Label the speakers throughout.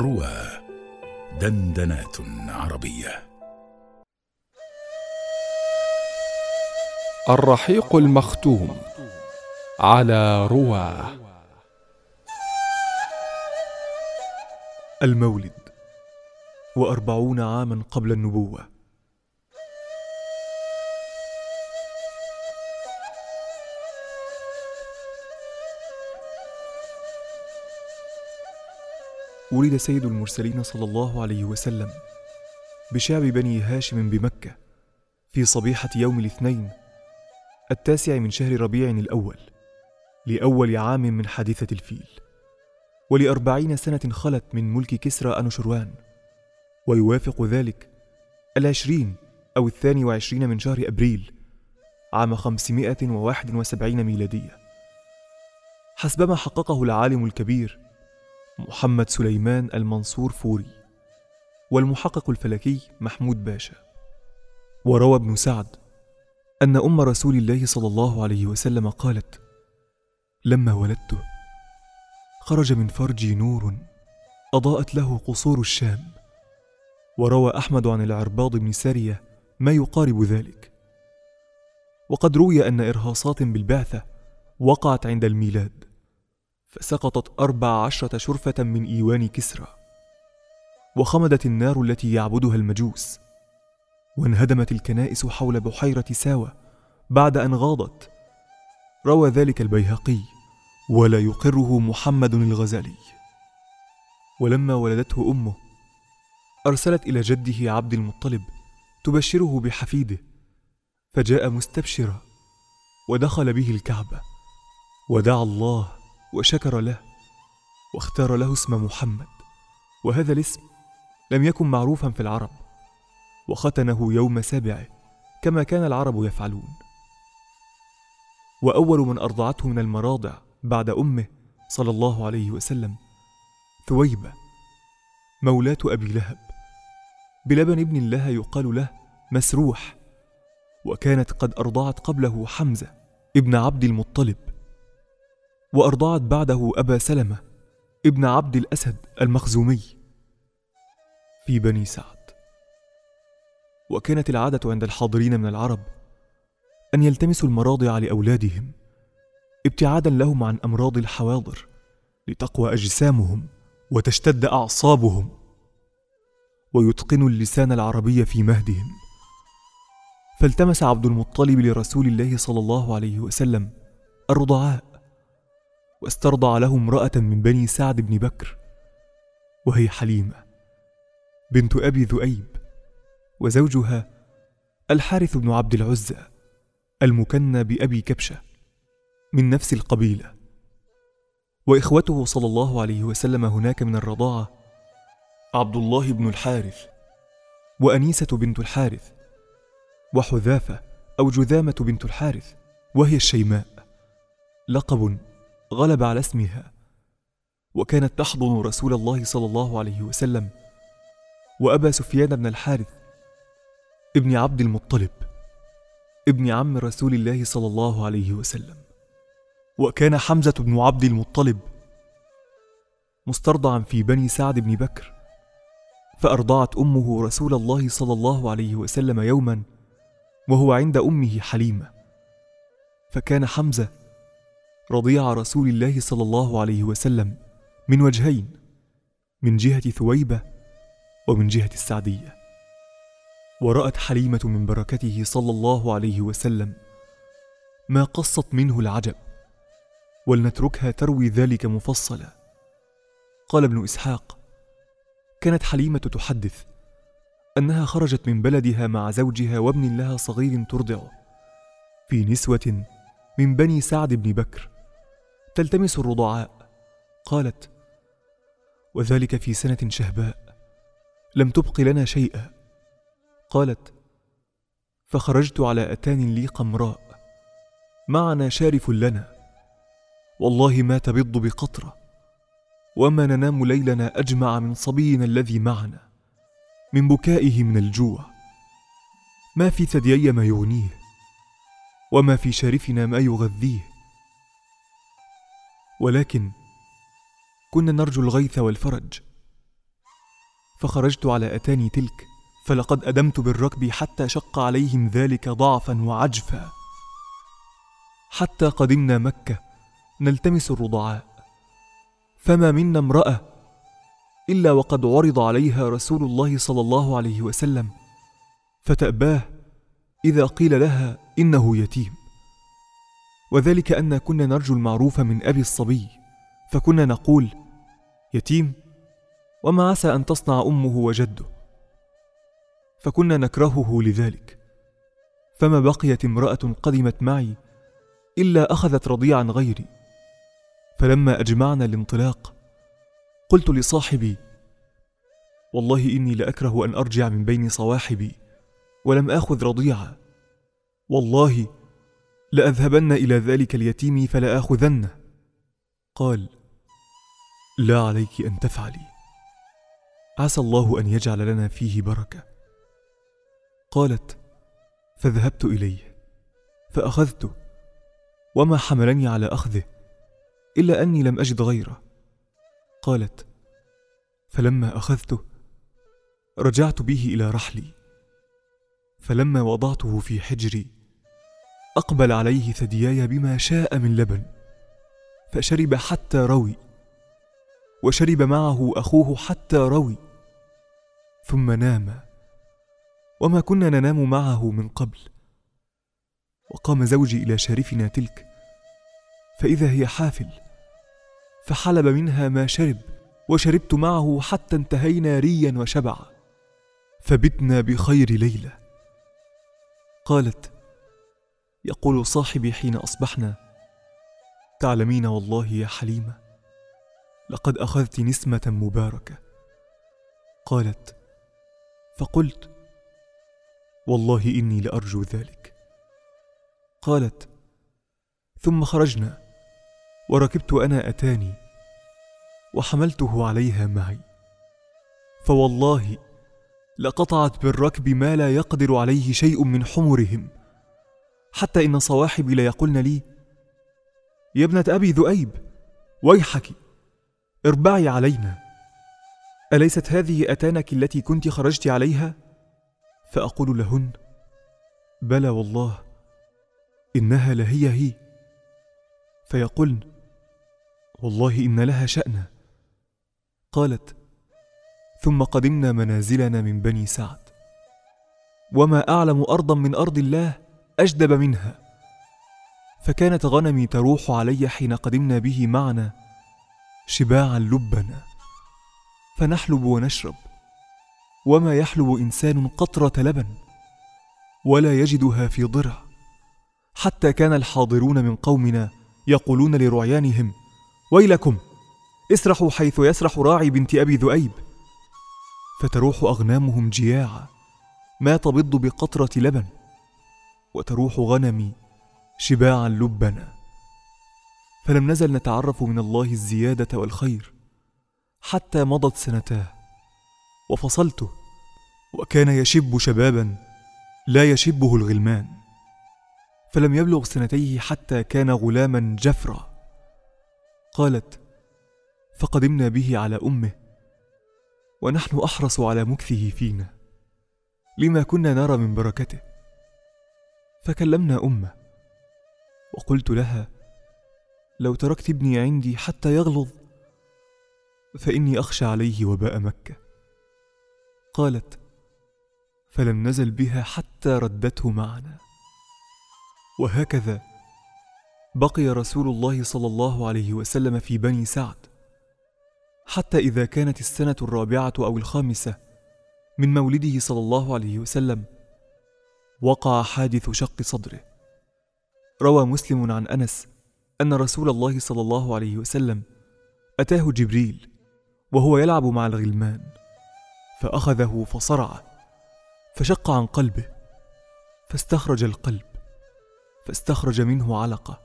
Speaker 1: روى دندنات عربية.
Speaker 2: الرحيق المختوم على رواه
Speaker 3: المولد. وأربعون عاما قبل النبوة. ولد سيد المرسلين صلى الله عليه وسلم بشعب بني هاشم بمكة في صبيحة يوم الاثنين التاسع من شهر ربيع الأول لأول عام من حادثة الفيل. ولأربعين سنة خلت من ملك كسرى أنوشروان ويوافق ذلك العشرين أو الثاني وعشرين من شهر أبريل عام خمسمائة وواحد وسبعين ميلادية. حسبما حققه العالم الكبير محمد سليمان المنصور فوري والمحقق الفلكي محمود باشا. وروى ابن سعد أن أم رسول الله صلى الله عليه وسلم قالت لما ولدته خرج من فرجي نور أضاءت له قصور الشام. وروى أحمد عن العرباض بن سارية ما يقارب ذلك. وقد روي أن إرهاصات بالبعثة وقعت عند الميلاد. فسقطت أربع عشرة شرفة من إيوان كسرى وخمدت النار التي يعبدها المجوس وانهدمت الكنائس حول بحيرة ساوى بعد أن غاضت. روى ذلك البيهقي ولا يقره محمد الغزالي ولما ولدته أمه أرسلت إلى جده عبد المطلب تبشره بحفيده فجاء مستبشرا ودخل به الكعبة ودعا الله وشكر له واختار له اسم محمد وهذا الاسم لم يكن معروفا في العرب وختنه يوم سابعه كما كان العرب يفعلون. وأول من أرضعته من المراضع بعد أمه صلى الله عليه وسلم ثويبة مولاه أبي لهب. بلبن ابن لها يقال له مسروح وكانت قد أرضعت قبله حمزة ابن عبد المطلب. وأرضعت بعده أبا سلمة ابن عبد الأسد المخزومي في بني سعد. وكانت العادة عند الحاضرين من العرب أن يلتمسوا المراضع لأولادهم ابتعادا لهم عن أمراض الحواضر لتقوى أجسامهم وتشتد أعصابهم ويتقنوا اللسان العربي في مهدهم. فالتمس عبد المطلب لرسول الله صلى الله عليه وسلم الرضعاء واسترضع له امرأة من بني سعد بن بكر وهي حليمة بنت أبي ذؤيب وزوجها الحارث بن عبد العزى المكنى بأبي كبشة من نفس القبيلة. وإخوته صلى الله عليه وسلم هناك من الرضاعة عبد الله بن الحارث وأنيسة بنت الحارث وحذافة أو جذامة بنت الحارث وهي الشيماء لقب غلب على اسمها. وكانت تحضن رسول الله صلى الله عليه وسلم وأبا سفيان بن الحارث ابن عبد المطلب ابن عم رسول الله صلى الله عليه وسلم. وكان حمزة بن عبد المطلب مسترضعا في بني سعد بن بكر فأرضعت أمه رسول الله صلى الله عليه وسلم يوما وهو عند أمه حليمة. فكان حمزة رضيع رسول الله صلى الله عليه وسلم من وجهين من جهة ثويبة ومن جهة السعدية. ورأت حليمة من بركته صلى الله عليه وسلم ما قصت منه العجب ولنتركها تروي ذلك مفصلا. قال ابن إسحاق كانت حليمة تحدث أنها خرجت من بلدها مع زوجها وابن لها صغير ترضعه في نسوة من بني سعد بن بكر. تلتمس الرضعاء قالت وذلك في سنة شهباء لم تبق لنا شيئا قالت فخرجت على أتان لي قمراء معنا شارف لنا. والله ما تبض بقطرة وما ننام ليلنا أجمع من صبينا الذي معنا من بكائه من الجوع. ما في ثديي ما يغنيه وما في شارفنا ما يغذيه. ولكن كنا نرجو الغيث والفرج. فخرجت على أتاني تلك فلقد أدمت بالركب حتى شق عليهم ذلك ضعفا وعجفا. حتى قدمنا مكة نلتمس الرضعاء. فما منا امرأة إلا وقد عرض عليها رسول الله صلى الله عليه وسلم فتأباه إذا قيل لها إنه يتيم. وذلك أن كنا نرجو المعروف من أبي الصبي فكنا نقول يتيم وما عسى أن تصنع أمه وجده؟ فكنا نكرهه لذلك. فما بقيت امرأة قدمت معي إلا أخذت رضيعا غيري. فلما أجمعنا الانطلاق قلت لصاحبي والله إني لأكره أن أرجع من بين صواحبي ولم آخذ رضيعا. والله لأذهبن إلى ذلك اليتيم فلآخذنه. قال لا عليك أن تفعلي. عسى الله أن يجعل لنا فيه بركة. قالت فذهبت إليه فأخذته وما حملني على أخذه إلا أني لم أجد غيره. قالت فلما أخذته رجعت به إلى رحلي فلما وضعته في حجري أقبل عليه ثدياي بما شاء من لبن فشرب حتى روي وشرب معه أخوه حتى روي ثم نام وما كنا ننام معه من قبل وقام زوجي إلى شارفنا تلك فإذا هي حافل فحلب منها ما شرب وشربت معه حتى انتهينا ريا وشبعا فبتنا بخير ليلة. قالت يقول صاحبي حين أصبحنا. تعلمين والله يا حليمة لقد أخذت نسمة مباركة. قالت فقلت والله إني لأرجو ذلك. قالت ثم خرجنا وركبت أنا أتاني وحملته عليها معي. فوالله لقطعت بالركب ما لا يقدر عليه شيء من حمرهم. حتى إن صواحبي ليقولن لي يا ابنة أبي ذؤيب ويحك اربعي علينا. أليست هذه أتانك التي كنت خرجت عليها؟ فأقول لهن بلى والله إنها لهي هي. فيقولن والله إن لها شانا قالت ثم قدمنا منازلنا من بني سعد. وما أعلم أرضا من أرض الله أجدب منها. فكانت غنمي تروح علي حين قدمنا به معنا شباعا لبنا. فنحلب ونشرب. وما يحلب إنسان قطرة لبن ولا يجدها في ضرع. حتى كان الحاضرون من قومنا يقولون لرعيانهم ويلكم اسرحوا حيث يسرح راعي بنت أبي ذؤيب. فتروح أغنامهم جياعا ما تبض بقطرة لبن. وتروح غنمي شباعا لبنا. فلم نزل نتعرف من الله الزيادة والخير حتى مضت سنتاه. وفصلته وكان يشب شبابا لا يشبه الغلمان. فلم يبلغ سنتيه حتى كان غلاما جفرا. قالت فقدمنا به على أمه ونحن أحرص على مكثه فينا. لما كنا نرى من بركته. فكلمنا أمه. وقلت لها لو تركت ابني عندي حتى يغلظ فإني أخشى عليه وباء مكة. قالت فلم نزل بها حتى ردته معنا. وهكذا بقي رسول الله صلى الله عليه وسلم في بني سعد. حتى إذا كانت السنة الرابعة أو الخامسة من مولده صلى الله عليه وسلم وقع حادث شق صدره. روى مسلم عن أنس أن رسول الله صلى الله عليه وسلم أتاه جبريل وهو يلعب مع الغلمان فأخذه فصرعه فشق عن قلبه فاستخرج القلب فاستخرج منه علقة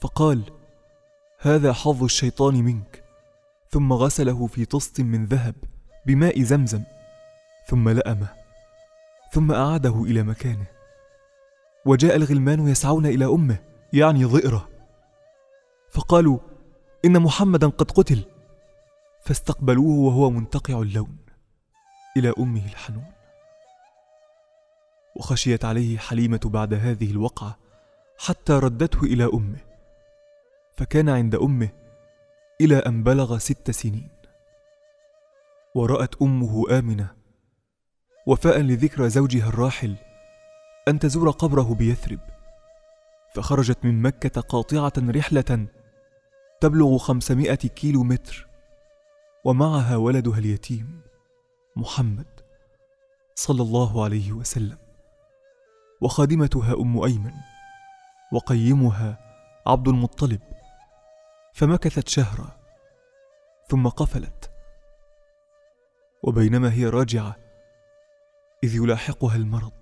Speaker 3: فقال هذا حظ الشيطان منك. ثم غسله في طست من ذهب بماء زمزم ثم لأمه. ثم أعاده إلى مكانه. وجاء الغلمان يسعون إلى أمه يعني ضئرة. فقالوا إن محمدا قد قتل. فاستقبلوه وهو منتقع اللون إلى أمه الحنون. وخشيت عليه حليمة بعد هذه الوقعة حتى ردته إلى أمه. فكان عند أمه إلى أن بلغ ست سنين. ورأت أمه آمنة وفاء لذكرى زوجها الراحل أن تزور قبره بيثرب. فخرجت من مكة قاطعة رحلة تبلغ خمسمائة كيلو متر ومعها ولدها اليتيم محمد صلى الله عليه وسلم وخادمتها أم أيمن وقيمها عبد المطلب. فمكثت شهرا ثم قفلت. وبينما هي راجعة إذ يلاحقها المرض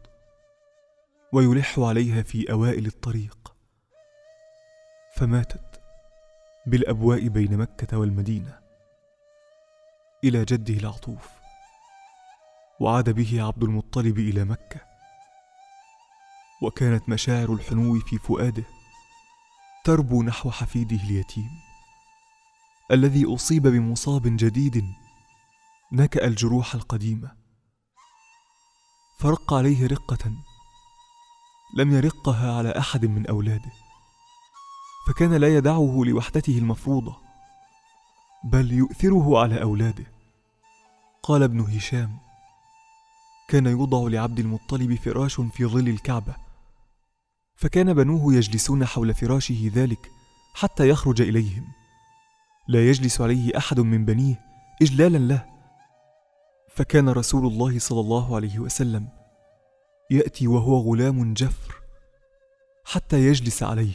Speaker 3: ويلح عليها في أوائل الطريق. فماتت بالأبواء بين مكة والمدينة إلى جده العطوف وعاد به عبد المطلب إلى مكة. وكانت مشاعر الحنو في فؤاده تربو نحو حفيده اليتيم الذي أصيب بمصاب جديد نكأ الجروح القديمة. فرق عليه رقة لم يرقها على أحد من أولاده فكان لا يدعه لوحدته المفروضة بل يؤثره على أولاده. قال ابن هشام كان يوضع لعبد المطلب فراش في ظل الكعبة فكان بنوه يجلسون حول فراشه ذلك حتى يخرج إليهم. لا يجلس عليه أحد من بنيه اجلالا له فكان رسول الله صلى الله عليه وسلم يأتي وهو غلام جفر حتى يجلس عليه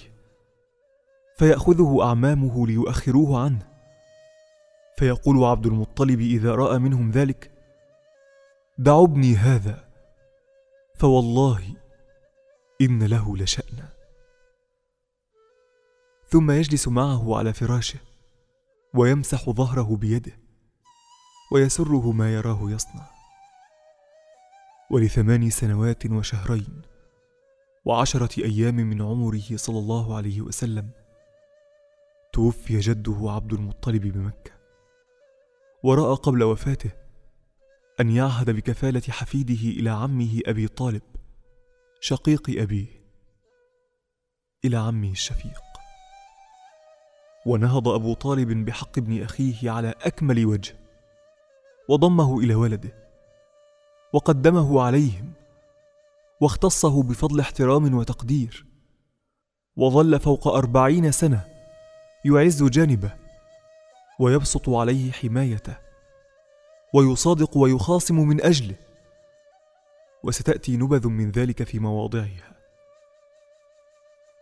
Speaker 3: فيأخذه أعمامه ليؤخروه عنه. فيقول عبد المطلب إذا رأى منهم ذلك دعوا ابني هذا فوالله إن له لشانا ثم يجلس معه على فراشه ويمسح ظهره بيده. ويسره ما يراه يصنع. ولثمان سنوات وشهرين وعشرة أيام من عمره صلى الله عليه وسلم توفي جده عبد المطلب بمكة. ورأى قبل وفاته أن يعهد بكفالة حفيده إلى عمه أبي طالب شقيق أبيه إلى عمه الشفيق. ونهض أبو طالب بحق ابن أخيه على أكمل وجه. وضمه إلى ولده وقدمه عليهم واختصه بفضل احترام وتقدير وظل فوق أربعين سنة يعز جانبه ويبسط عليه حمايته ويصادق ويخاصم من أجله. وستأتي نبذ من ذلك في مواضعها.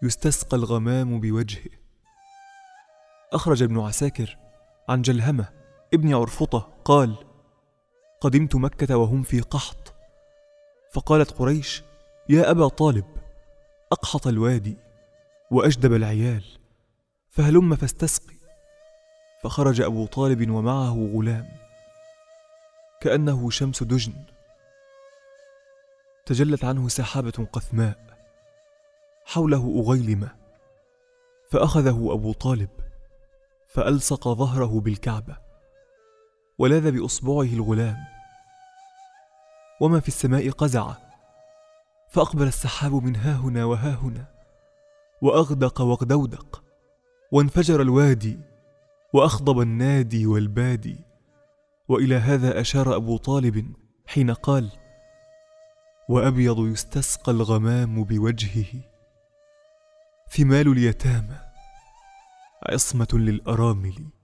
Speaker 3: يستسقى الغمام بوجهه. أخرج ابن عساكر عن جلهمة ابن عرفطة قال قدمت مكة وهم في قحط. فقالت قريش يا أبا طالب أقحط الوادي وأجدب العيال فهلم فاستسقي. فخرج أبو طالب ومعه غلام كأنه شمس دجن. تجلت عنه سحابة قثماء حوله أغيلمة فأخذه أبو طالب فألصق ظهره بالكعبة. ولاذ بإصبعه الغلام. وما في السماء قزع فأقبل السحاب من ها هنا وها هنا وأغدق واغدودق وانفجر الوادي وأخضب النادي والبادي. وإلى هذا أشار أبو طالب حين قال وأبيض يستسقى الغمام بوجهه ثمال اليتامى عصمة للأرامل.